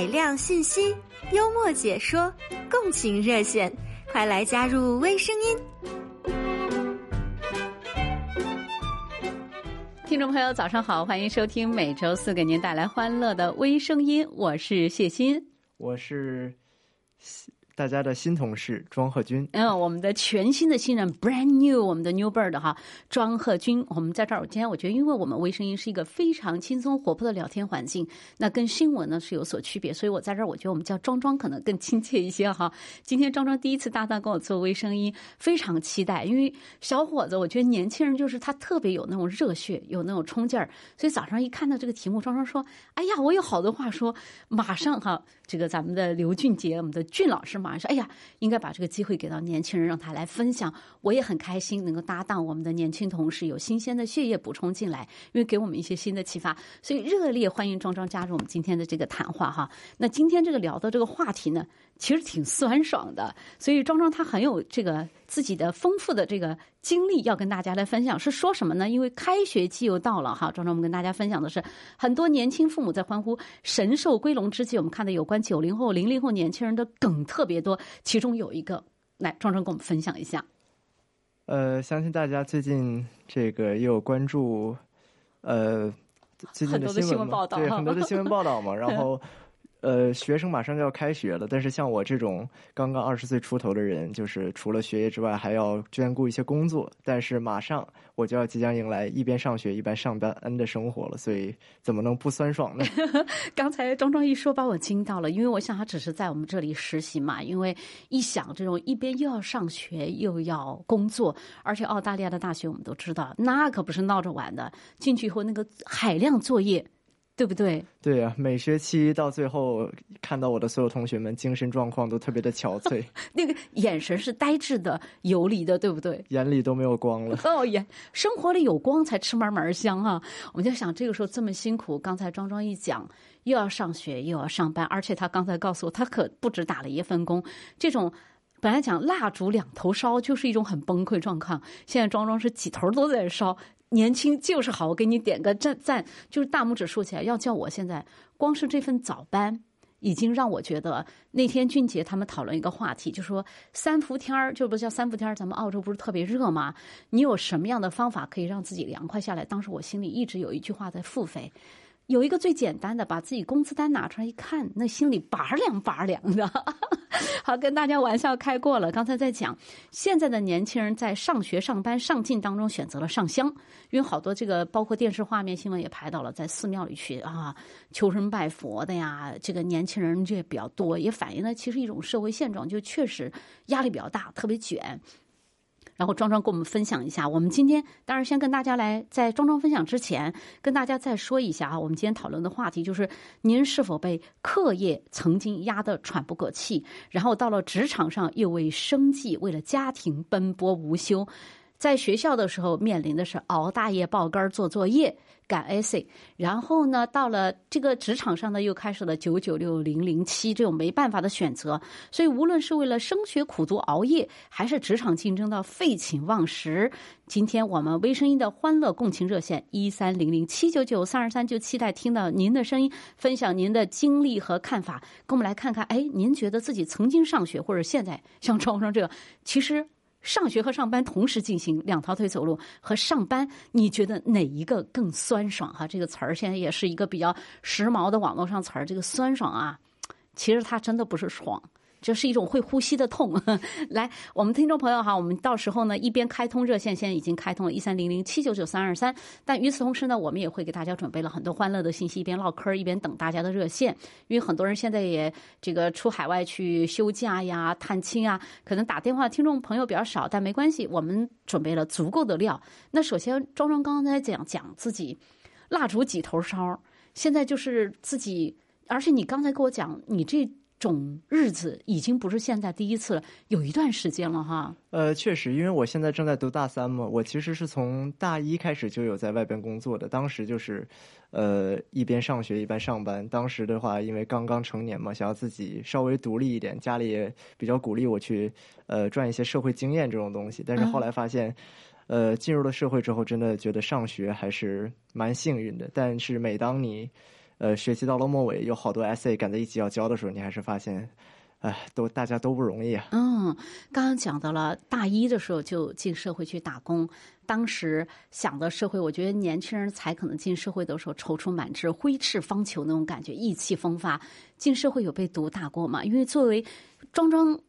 海量信息，幽默解说，共情热线，快来加入微声音！听众朋友，早上好，欢迎收听每周四给您带来欢乐的微声音，我是谢欣，我是。大家的新同事庄贺军，嗯，我们的全新的新人，brand new，我们的 new bird 哈，庄贺军，我们在这儿。今天我觉得，因为我们微声音是一个非常轻松活泼的聊天环境，那跟新闻呢是有所区别，所以我在这儿，我觉得我们叫庄庄可能更亲切一些哈。今天庄庄第一次搭档跟我做微声音，非常期待，因为小伙子，我觉得年轻人就是他特别有那种热血，有那种冲劲儿，所以早上一看到这个题目，庄庄说：“哎呀，我有好多话说。”马上哈，这个咱们的刘俊杰，我们的俊老师马。说：“哎呀，应该把这个机会给到年轻人，让他来分享。我也很开心能够搭档我们的年轻同事，有新鲜的血液补充进来，因为给我们一些新的启发。所以热烈欢迎庄庄加入我们今天的这个谈话哈。那今天这个聊的这个话题呢，其实挺酸爽的。所以庄庄他很有这个自己的丰富的这个经历要跟大家来分享。是说什么呢？因为开学季又到了哈，庄庄我们跟大家分享的是很多年轻父母在欢呼神兽归笼之际，我们看到有关九零后、零零后年轻人的梗特别多。其中有一个，来庄庄跟我们分享一下。呃，相信大家最近这个也有关注，呃，最近的新闻报道，对很多的新闻报道嘛，然后。呃，学生马上就要开学了，但是像我这种刚刚二十岁出头的人，就是除了学业之外，还要兼顾一些工作。但是马上我就要即将迎来一边上学一边上班的生活了，所以怎么能不酸爽呢？刚才庄庄一说，把我惊到了，因为我想他只是在我们这里实习嘛。因为一想这种一边又要上学又要工作，而且澳大利亚的大学我们都知道，那可不是闹着玩的。进去以后那个海量作业。对不对？对呀，每学期到最后，看到我的所有同学们精神状况都特别的憔悴，那个眼神是呆滞的、游离的，对不对？眼里都没有光了。哦，眼生活里有光才吃嘛嘛香啊！我们就想，这个时候这么辛苦，刚才庄庄一讲，又要上学又要上班，而且他刚才告诉我，他可不止打了一份工。这种本来讲蜡烛两头烧，就是一种很崩溃状况。现在庄庄是几头都在烧。年轻就是好，我给你点个赞赞，就是大拇指竖起来。要叫我现在，光是这份早班，已经让我觉得那天俊杰他们讨论一个话题，就说三伏天儿，就不叫三伏天儿，咱们澳洲不是特别热吗？你有什么样的方法可以让自己凉快下来？当时我心里一直有一句话在腹诽。有一个最简单的，把自己工资单拿出来一看，那心里拔凉拔凉的。好，跟大家玩笑开过了。刚才在讲，现在的年轻人在上学、上班、上进当中选择了上香，因为好多这个包括电视画面、新闻也拍到了，在寺庙里去啊求神拜佛的呀，这个年轻人这也比较多，也反映了其实一种社会现状，就确实压力比较大，特别卷。然后庄庄跟我们分享一下，我们今天当然先跟大家来，在庄庄分享之前，跟大家再说一下啊，我们今天讨论的话题就是，您是否被课业曾经压得喘不过气，然后到了职场上又为生计、为了家庭奔波无休。在学校的时候面临的是熬大夜、爆肝做作业、赶 AC，然后呢，到了这个职场上呢，又开始了九九六零零七这种没办法的选择。所以，无论是为了升学苦读熬夜，还是职场竞争到废寝忘食，今天我们微声音的欢乐共情热线一三零零七九九三二三，就期待听到您的声音，分享您的经历和看法，跟我们来看看。哎，您觉得自己曾经上学，或者现在像 庄庄这个，其实。上学和上班同时进行，两条腿走路和上班，你觉得哪一个更酸爽？哈，这个词儿现在也是一个比较时髦的网络上词儿。这个酸爽啊，其实它真的不是爽。这是一种会呼吸的痛。来，我们听众朋友哈，我们到时候呢一边开通热线，现在已经开通了一三零零七九九三二三。但与此同时呢，我们也会给大家准备了很多欢乐的信息，一边唠嗑一边等大家的热线。因为很多人现在也这个出海外去休假呀、探亲啊，可能打电话听众朋友比较少，但没关系，我们准备了足够的料。那首先，庄庄刚才讲讲自己蜡烛几头烧，现在就是自己，而且你刚才跟我讲你这。种日子已经不是现在第一次了，有一段时间了哈。呃，确实，因为我现在正在读大三嘛，我其实是从大一开始就有在外边工作的。当时就是，呃，一边上学一边上班。当时的话，因为刚刚成年嘛，想要自己稍微独立一点，家里也比较鼓励我去，呃，赚一些社会经验这种东西。但是后来发现，呃，进入了社会之后，真的觉得上学还是蛮幸运的。但是每当你呃，学期到了末尾，有好多 essay 赶在一起要交的时候，你还是发现，哎，都大家都不容易啊。嗯，刚刚讲到了大一的时候就进社会去打工，当时想的社会，我觉得年轻人才可能进社会的时候踌躇满志、挥斥方遒那种感觉，意气风发。进社会有被毒打过吗？因为作为庄庄，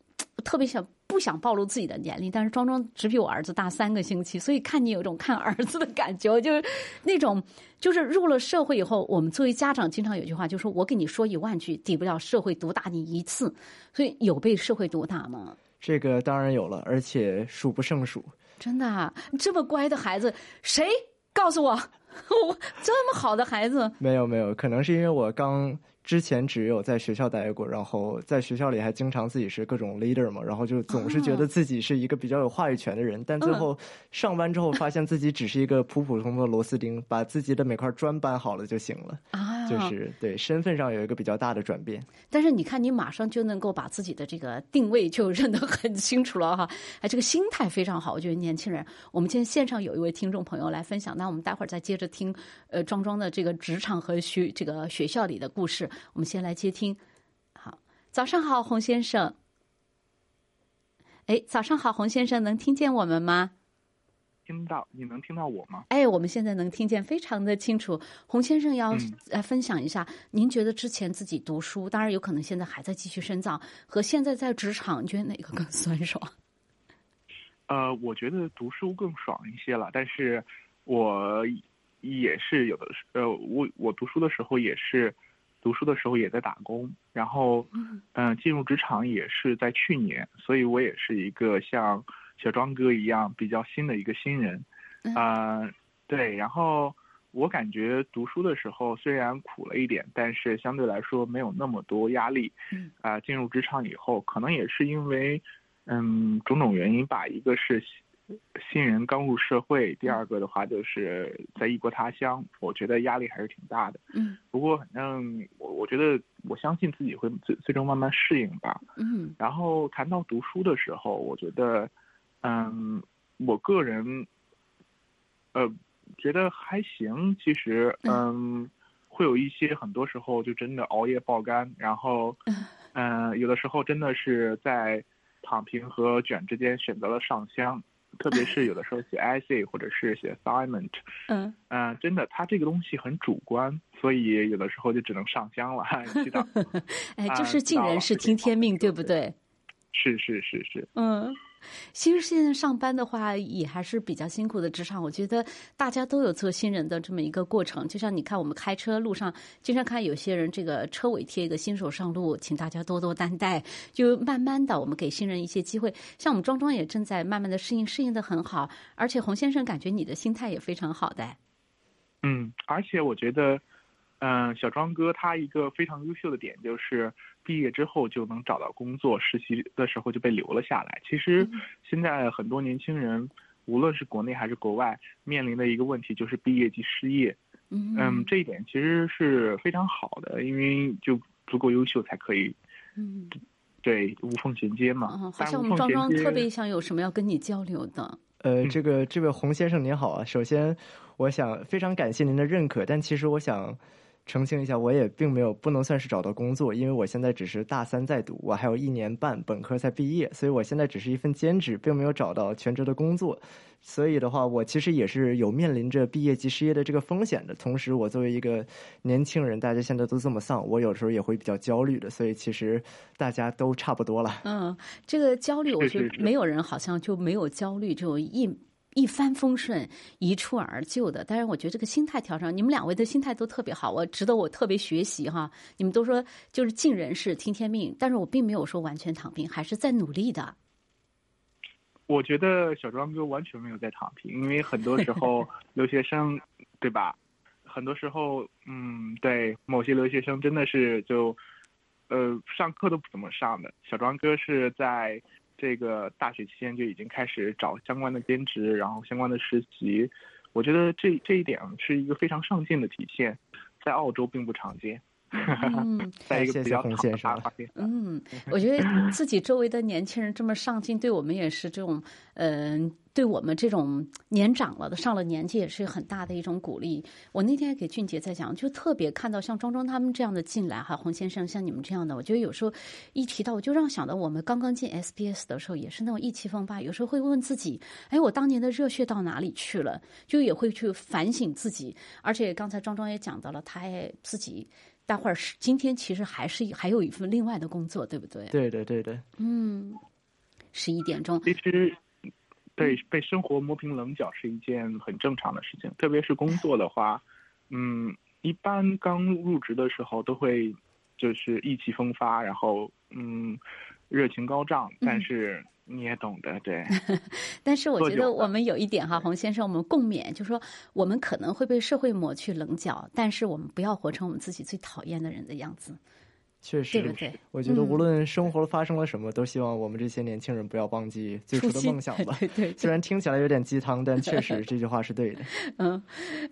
特别想。不想暴露自己的年龄，但是庄庄只比我儿子大三个星期，所以看你有一种看儿子的感觉，就是那种就是入了社会以后，我们作为家长经常有句话，就说我给你说一万句，抵不了社会毒打你一次。所以有被社会毒打吗？这个当然有了，而且数不胜数。真的，啊这么乖的孩子，谁告诉我？我这么好的孩子？没有没有，可能是因为我刚。之前只有在学校待过，然后在学校里还经常自己是各种 leader 嘛，然后就总是觉得自己是一个比较有话语权的人，但最后上班之后发现自己只是一个普普通通的螺丝钉，把自己的每块砖搬好了就行了啊，就是对身份上有一个比较大的转变。但是你看，你马上就能够把自己的这个定位就认得很清楚了哈，哎，这个心态非常好。我觉得年轻人，我们今天线上有一位听众朋友来分享，那我们待会儿再接着听呃庄庄的这个职场和学这个学校里的故事。我们先来接听，好，早上好，洪先生。哎，早上好，洪先生，能听见我们吗？听到，你能听到我吗？哎，我们现在能听见，非常的清楚。洪先生要来分享一下，您觉得之前自己读书，当然有可能现在还在继续深造，和现在在职场，你觉得哪个更酸爽？呃，我觉得读书更爽一些了，但是我也是有的，呃，我我读书的时候也是。读书的时候也在打工，然后，嗯，进入职场也是在去年，所以我也是一个像小庄哥一样比较新的一个新人，啊，对，然后我感觉读书的时候虽然苦了一点，但是相对来说没有那么多压力，啊，进入职场以后，可能也是因为，嗯，种种原因吧，一个是。新人刚入社会，第二个的话就是在异国他乡，我觉得压力还是挺大的。嗯，不过反正我我觉得我相信自己会最最终慢慢适应吧。嗯，然后谈到读书的时候，我觉得，嗯，我个人，呃，觉得还行。其实，嗯，会有一些很多时候就真的熬夜爆肝，然后，嗯，有的时候真的是在躺平和卷之间选择了上香。特别是有的时候写 essay 或者是写 assignment，嗯嗯，真的，它这个东西很主观，所以有的时候就只能上香了，知道？哎，就是尽人事听天命，对不对？是是是是，嗯。其实现在上班的话也还是比较辛苦的职场，我觉得大家都有做新人的这么一个过程。就像你看，我们开车路上经常看有些人这个车尾贴一个“新手上路”，请大家多多担待。就慢慢的，我们给新人一些机会。像我们庄庄也正在慢慢的适应，适应的很好。而且洪先生感觉你的心态也非常好的。嗯，而且我觉得。嗯，小庄哥他一个非常优秀的点就是毕业之后就能找到工作，实习的时候就被留了下来。其实现在很多年轻人，无论是国内还是国外，面临的一个问题就是毕业即失业。嗯，这一点其实是非常好的，因为就足够优秀才可以。嗯，对，无缝衔接嘛。好像我们庄庄特别想有什么要跟你交流的。呃，这个这位洪先生您好啊，首先我想非常感谢您的认可，但其实我想。澄清一下，我也并没有不能算是找到工作，因为我现在只是大三在读，我还有一年半本科才毕业，所以我现在只是一份兼职，并没有找到全职的工作。所以的话，我其实也是有面临着毕业及失业的这个风险的。同时，我作为一个年轻人，大家现在都这么丧，我有时候也会比较焦虑的。所以，其实大家都差不多了。嗯，这个焦虑，我觉得没有人好像就没有焦虑这种一。一帆风顺、一蹴而就的，但是我觉得这个心态调整，你们两位的心态都特别好，我值得我特别学习哈。你们都说就是尽人事、听天命，但是我并没有说完全躺平，还是在努力的。我觉得小庄哥完全没有在躺平，因为很多时候 留学生，对吧？很多时候，嗯，对，某些留学生真的是就，呃，上课都不怎么上的。小庄哥是在。这个大学期间就已经开始找相关的兼职，然后相关的实习，我觉得这这一点是一个非常上进的体现，在澳洲并不常见。嗯，在一个谢谢比较好的洪先生嗯，我觉得自己周围的年轻人这么上进，对我们也是这种，嗯、对我们这种年长了的、上了年纪也是很大的一种鼓励。我那天给俊杰在讲，就特别看到像庄庄他们这样的进来哈，洪先生像你们这样的，我觉得有时候一提到，我就让想到我们刚刚进 SBS 的时候，也是那种意气风发，有时候会问自己，哎，我当年的热血到哪里去了？就也会去反省自己。而且刚才庄庄也讲到了，他也自己。待会儿是今天，其实还是还有一份另外的工作，对不对？对对，对对，嗯，十一点钟，其实，对被生活磨平棱角是一件很正常的事情，特别是工作的话，嗯，一般刚入职的时候都会就是意气风发，然后嗯，热情高涨，但是你也懂得，对，但是我觉得我们有一点哈，洪先生，我们共勉，就是说我们可能会被社会抹去棱角，但是我们不要活成我们自己最讨厌的人的样子，确实，对不对？我觉得无嗯论生活发生了什么，都希望我们这些年轻人不要忘记最初的梦想吧。对对 虽然听起来有点鸡汤，但确实这句话是对的。嗯，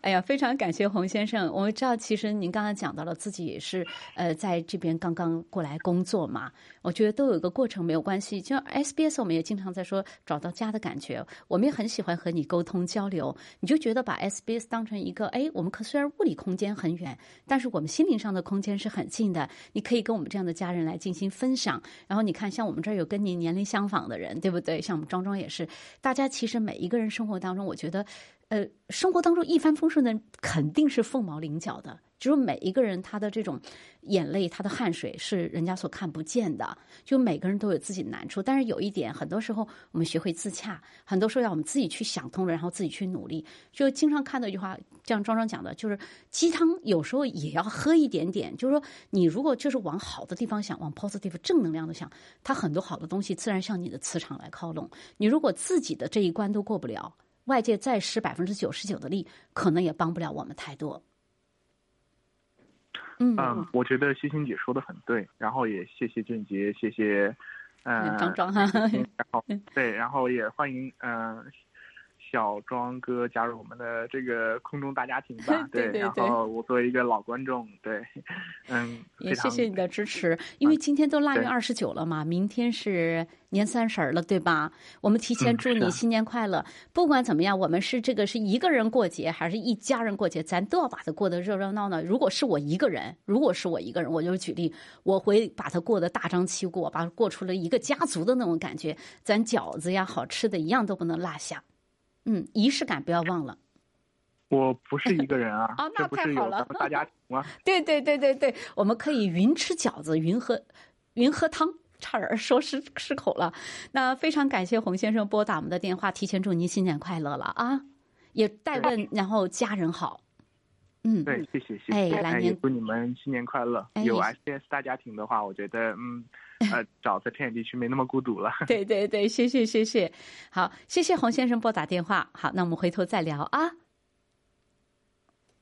哎呀，非常感谢洪先生。我知道，其实您刚才讲到了自己也是呃在这边刚刚过来工作嘛，我觉得都有一个过程，没有关系。就 SBS 我们也经常在说找到家的感觉，我们也很喜欢和你沟通交流。你就觉得把 SBS 当成一个，哎，我们可虽然物理空间很远，但是我们心灵上的空间是很近的。你可以跟我们这样的家人来进行分享。然后你看，像我们这儿有跟您年龄相仿的人，对不对？像我们庄庄也是，大家其实每一个人生活当中，我觉得。呃，生活当中一帆风顺的肯定是凤毛麟角的，就是每一个人他的这种眼泪、他的汗水是人家所看不见的，就每个人都有自己的难处。但是有一点，很多时候我们学会自洽，很多时候要我们自己去想通了，然后自己去努力。就经常看到一句话，像庄庄讲的，就是鸡汤有时候也要喝一点点。就是说，你如果就是往好的地方想，往 positive 正能量的想，它很多好的东西自然向你的磁场来靠拢。你如果自己的这一关都过不了。外界再施百分之九十九的力，可能也帮不了我们太多。嗯。嗯，我觉得欣欣姐说的很对，然后也谢谢俊杰，谢谢，呃，张张哈，然后 对，然后也欢迎嗯、呃、小庄哥加入我们的这个空中大家庭吧。对对然后我作为一个老观众，对，嗯，也谢谢你的支持，因为今天都腊月二十九了嘛，明天是年三十儿了，对吧？我们提前祝你新年快乐。不管怎么样，我们是这个是一个人过节还是一家人过节，咱都要把它过得热热闹闹。如果是我一个人，如果是我一个人，我就举例，我会把它过得大张旗鼓，把它过出了一个家族的那种感觉。咱饺子呀，好吃的一样都不能落下。嗯，仪式感不要忘了。我不是一个人啊，啊那太好了大家庭啊？对对对对对，我们可以云吃饺子，云喝云喝汤，差点说失失口了。那非常感谢洪先生拨打我们的电话，提前祝您新年快乐了啊！也代问，然后家人好。嗯，对，谢谢谢谢，哎来年也祝你们新年快乐。哎有 SBS 大家庭的话，我觉得嗯，呃，找在偏远地区没那么孤独了。对对对，谢谢谢谢，好，谢谢洪先生拨打电话。好，那我们回头再聊啊。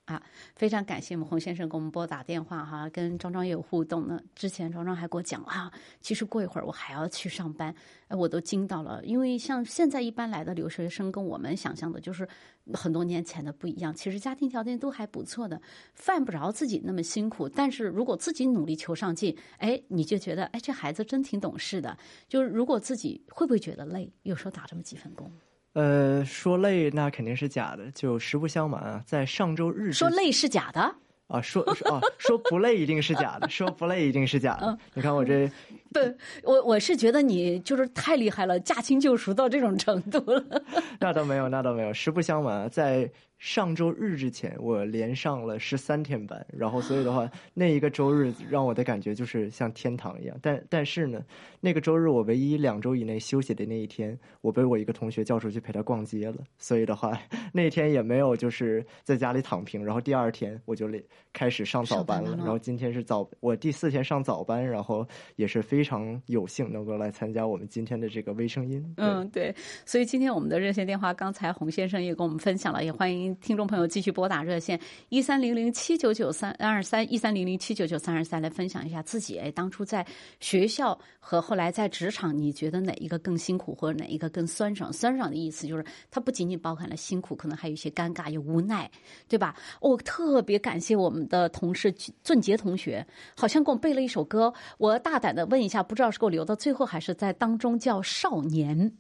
啊，非常感谢我们洪先生给我们拨打电话哈，跟庄庄也有互动呢。之前庄庄还给我讲啊，其实过一会儿我还要去上班，哎，我都惊到了。因为像现在一般来的留学生，跟我们想象的就是很多年前的不一样。其实家庭条件都还不错的，犯不着自己那么辛苦。但是如果自己努力求上进，哎，你就觉得哎，这孩子真挺懂事的。就是如果自己会不会觉得累？有时候打这么几份工，呃，说累那肯定是假的。就实不相瞒啊，在上周日说累是假的。啊，说说啊，说不累一定是假的，说不累一定是假嗯的。你看我这 不，我我是觉得你就是太厉害了，驾轻就熟到这种程度了。那倒没有，那倒没有。实不相瞒啊，在上周日之前，我连上了十三天班，然后所以的话，那一个周日让我的感觉就是像天堂一样。但但是呢，那个周日我唯一两周以内休息的那一天，我被我一个同学叫出去陪他逛街了。所以的话，那天也没有就是在家里躺平。然后第二天我就开始上早班了。班了然后今天是早，我第四天上早班，然后也是非非常有幸能够来参加我们今天的这个微声音。嗯，对，所以今天我们的热线电话，刚才洪先生也跟我们分享了，也欢迎听众朋友继续拨打热线一三零零七九九三二三一三零零七九九三二三来分享一下自己哎，当初在学校和后来在职场，你觉得哪一个更辛苦，或者哪一个更酸爽？酸爽的意思就是它不仅仅包含了辛苦，可能还有一些尴尬，有无奈，对吧？我特别感谢我们的同事俊杰同学，好像给我背了一首歌，我大胆的问一下，不知道是给我留到最后，还是在当中叫《少年》。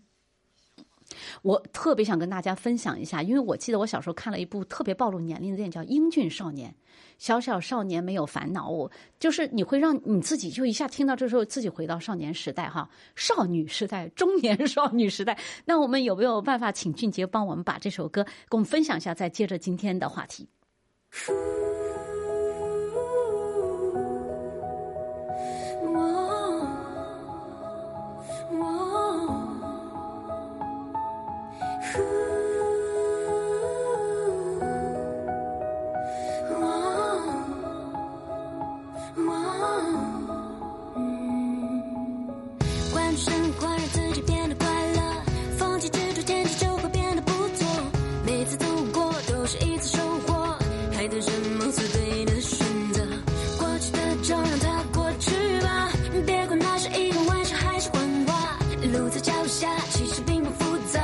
我特别想跟大家分享一下，因为我记得我小时候看了一部特别暴露年龄的电影，叫《英俊少年》。小小少年没有烦恼，我就是你会让你自己就一下听到这时候自己回到少年时代哈，少女时代、中年少女时代。那我们有没有办法请俊杰帮我们把这首歌跟我们分享一下？再接着今天的话题。脚下其实并不复杂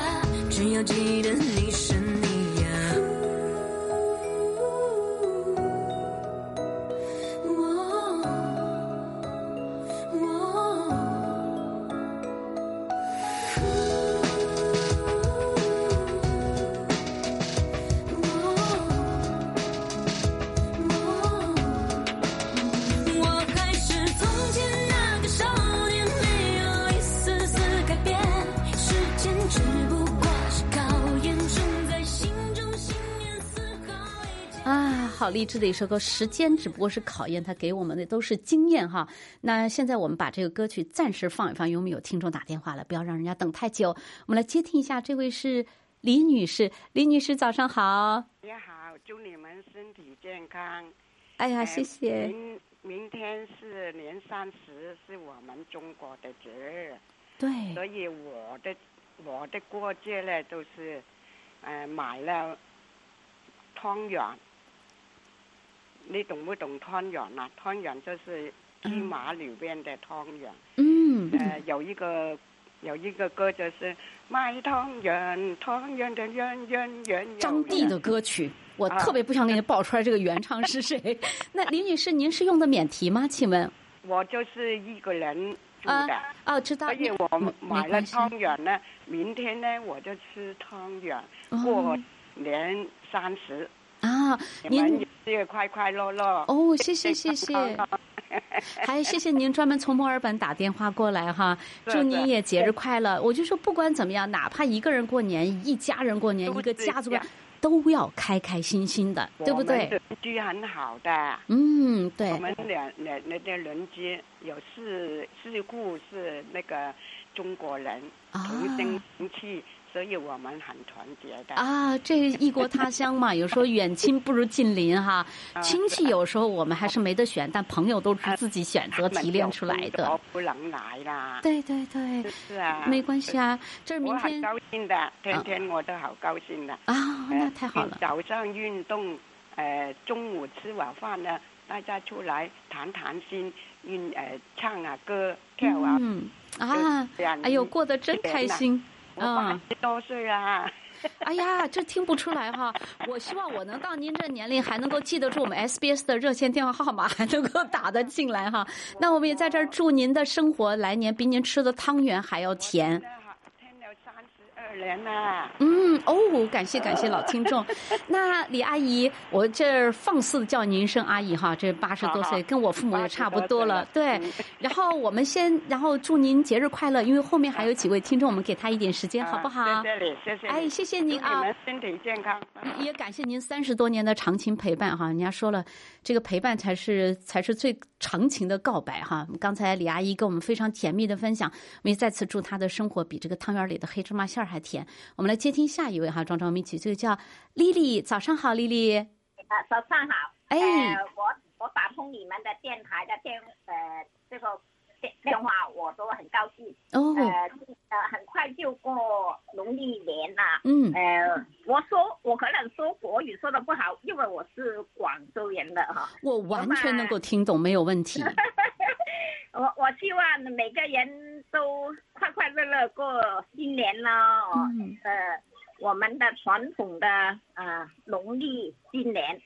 只要记得你好励志的一首歌，时间只不过是考验，他给我们的都是经验哈。那现在我们把这个歌曲暂时放一放，因为我们有听众打电话了，不要让人家等太久。我们来接听一下，这位是李女士，李女士早上好。你好，祝你们身体健康。哎呀，谢谢。明明天是年三十，是我们中国的节日。对。所以我的我的过节呢，都是，呃，买了汤圆。你懂不懂汤圆啊？汤圆就是芝麻里边的汤圆。嗯。呃，有一个有一个歌就是卖汤圆，汤圆的圆圆圆。张帝的歌曲，我特别不想给你报出来这个原唱是谁。那李女士，您是用的免提吗？请问？我就是一个人住的。哦，知道。所以我买了汤圆呢，明天呢我就吃汤圆，过年三十。啊，您也快快乐乐哦！谢谢谢谢，还谢谢您专门从墨尔本打电话过来哈，祝您也节日快乐。我就说不管怎么样，哪怕一个人过年，一家人过年，一个家族都要开开心心的，对不对？邻居很好的，嗯，对。我们两两那的邻居有四四户是那个中国人，同声同气。所以我们很团结的啊！这异国他乡嘛，有时候远亲不如近邻哈。亲戚有时候我们还是没得选，但朋友都是自己选择提炼出来的。不能来啦。对对对，是啊，没关系啊。这是明天。我很高兴的，天天我都好高兴的。啊，那太好了。早上运动，呃，中午吃晚饭呢，大家出来谈谈心，运呃唱啊歌跳啊。嗯啊，哎呦，过得真开心。嗯，都是人！哎呀，这听不出来哈！我希望我能到您这年龄，还能够记得住我们 SBS 的热线电话号码，还能够打得进来哈。那我们也在这儿祝您的生活来年比您吃的汤圆还要甜。年呢，嗯哦，感谢感谢老听众。那李阿姨，我这放肆叫您一声阿姨哈，这八十多岁，跟我父母也差不多了。对，然后我们先，然后祝您节日快乐，因为后面还有几位听众，我们给他一点时间，好不好？谢谢谢谢。哎，谢谢您啊！你们身体健康。也感谢您三十多年的长情陪伴哈，人家说了，这个陪伴才是才是最长情的告白哈。刚才李阿姨跟我们非常甜蜜的分享，我们再次祝她的生活比这个汤圆里的黑芝麻馅儿还。甜，我们来接听下一位哈，庄庄名曲，这个叫丽丽，早上好，丽丽。啊，早上好。哎，我我打通你们的电台的电呃这个电电话，我都很高兴。哦，呃呃，很快就过农历年了。嗯呃，我说我可能说国语说的不好，因为我是广州人的哈。我完全能够听懂，没有问题。我我希望每个人都快快乐乐过新年呢。哦嗯呃，我们的传统的呃农历新年。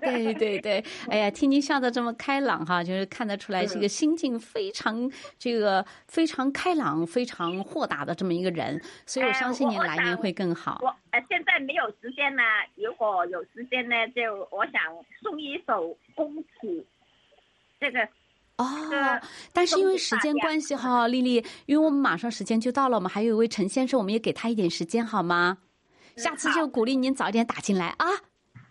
对对 对，哎呀，听您笑得这么开朗哈，就是看得出来是一个心境非常这个非常开朗、非常豁达的这么一个人，所以我相信您来年会更好。我呃现在没有时间呢，如果有时间呢，就我想送一首《恭喜》，这个哦，但是因为时间关系哈，丽丽，因为我们马上时间就到了，我们还有一位陈先生，我们也给他一点时间好吗？下次就鼓励您早一点打进来啊！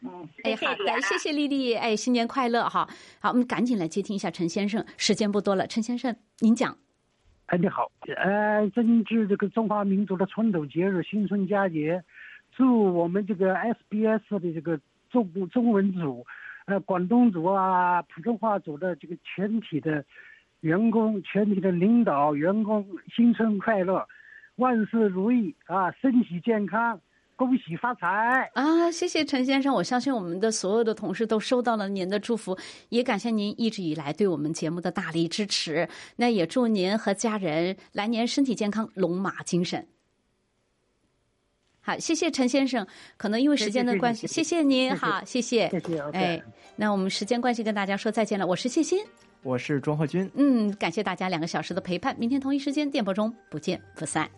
嗯，哎，好的，谢谢丽丽，哎，新年快乐哈！好，我们赶紧来接听一下陈先生，时间不多了，陈先生您讲。哎，你好，呃，正值这个中华民族的传统节日新春佳节，祝我们这个 SBS 的这个中中文组，呃，广东组啊，普通话组的这个全体的员工、全体的领导、员工新春快乐，万事如意啊，身体健康，恭喜发财。啊，谢谢陈先生，我相信我们的所有的同事都收到了您的祝福，也感谢您一直以来对我们节目的大力支持。那也祝您和家人来年身体健康，龙马精神。好，谢谢陈先生。可能因为时间的关系，谢谢您。好，谢谢。谢谢哎，那我们时间关系跟大家说再见了。我是谢欣。我是庄鹤军。嗯，感谢大家两个小时的陪伴。明天同一时间电波中不见不散。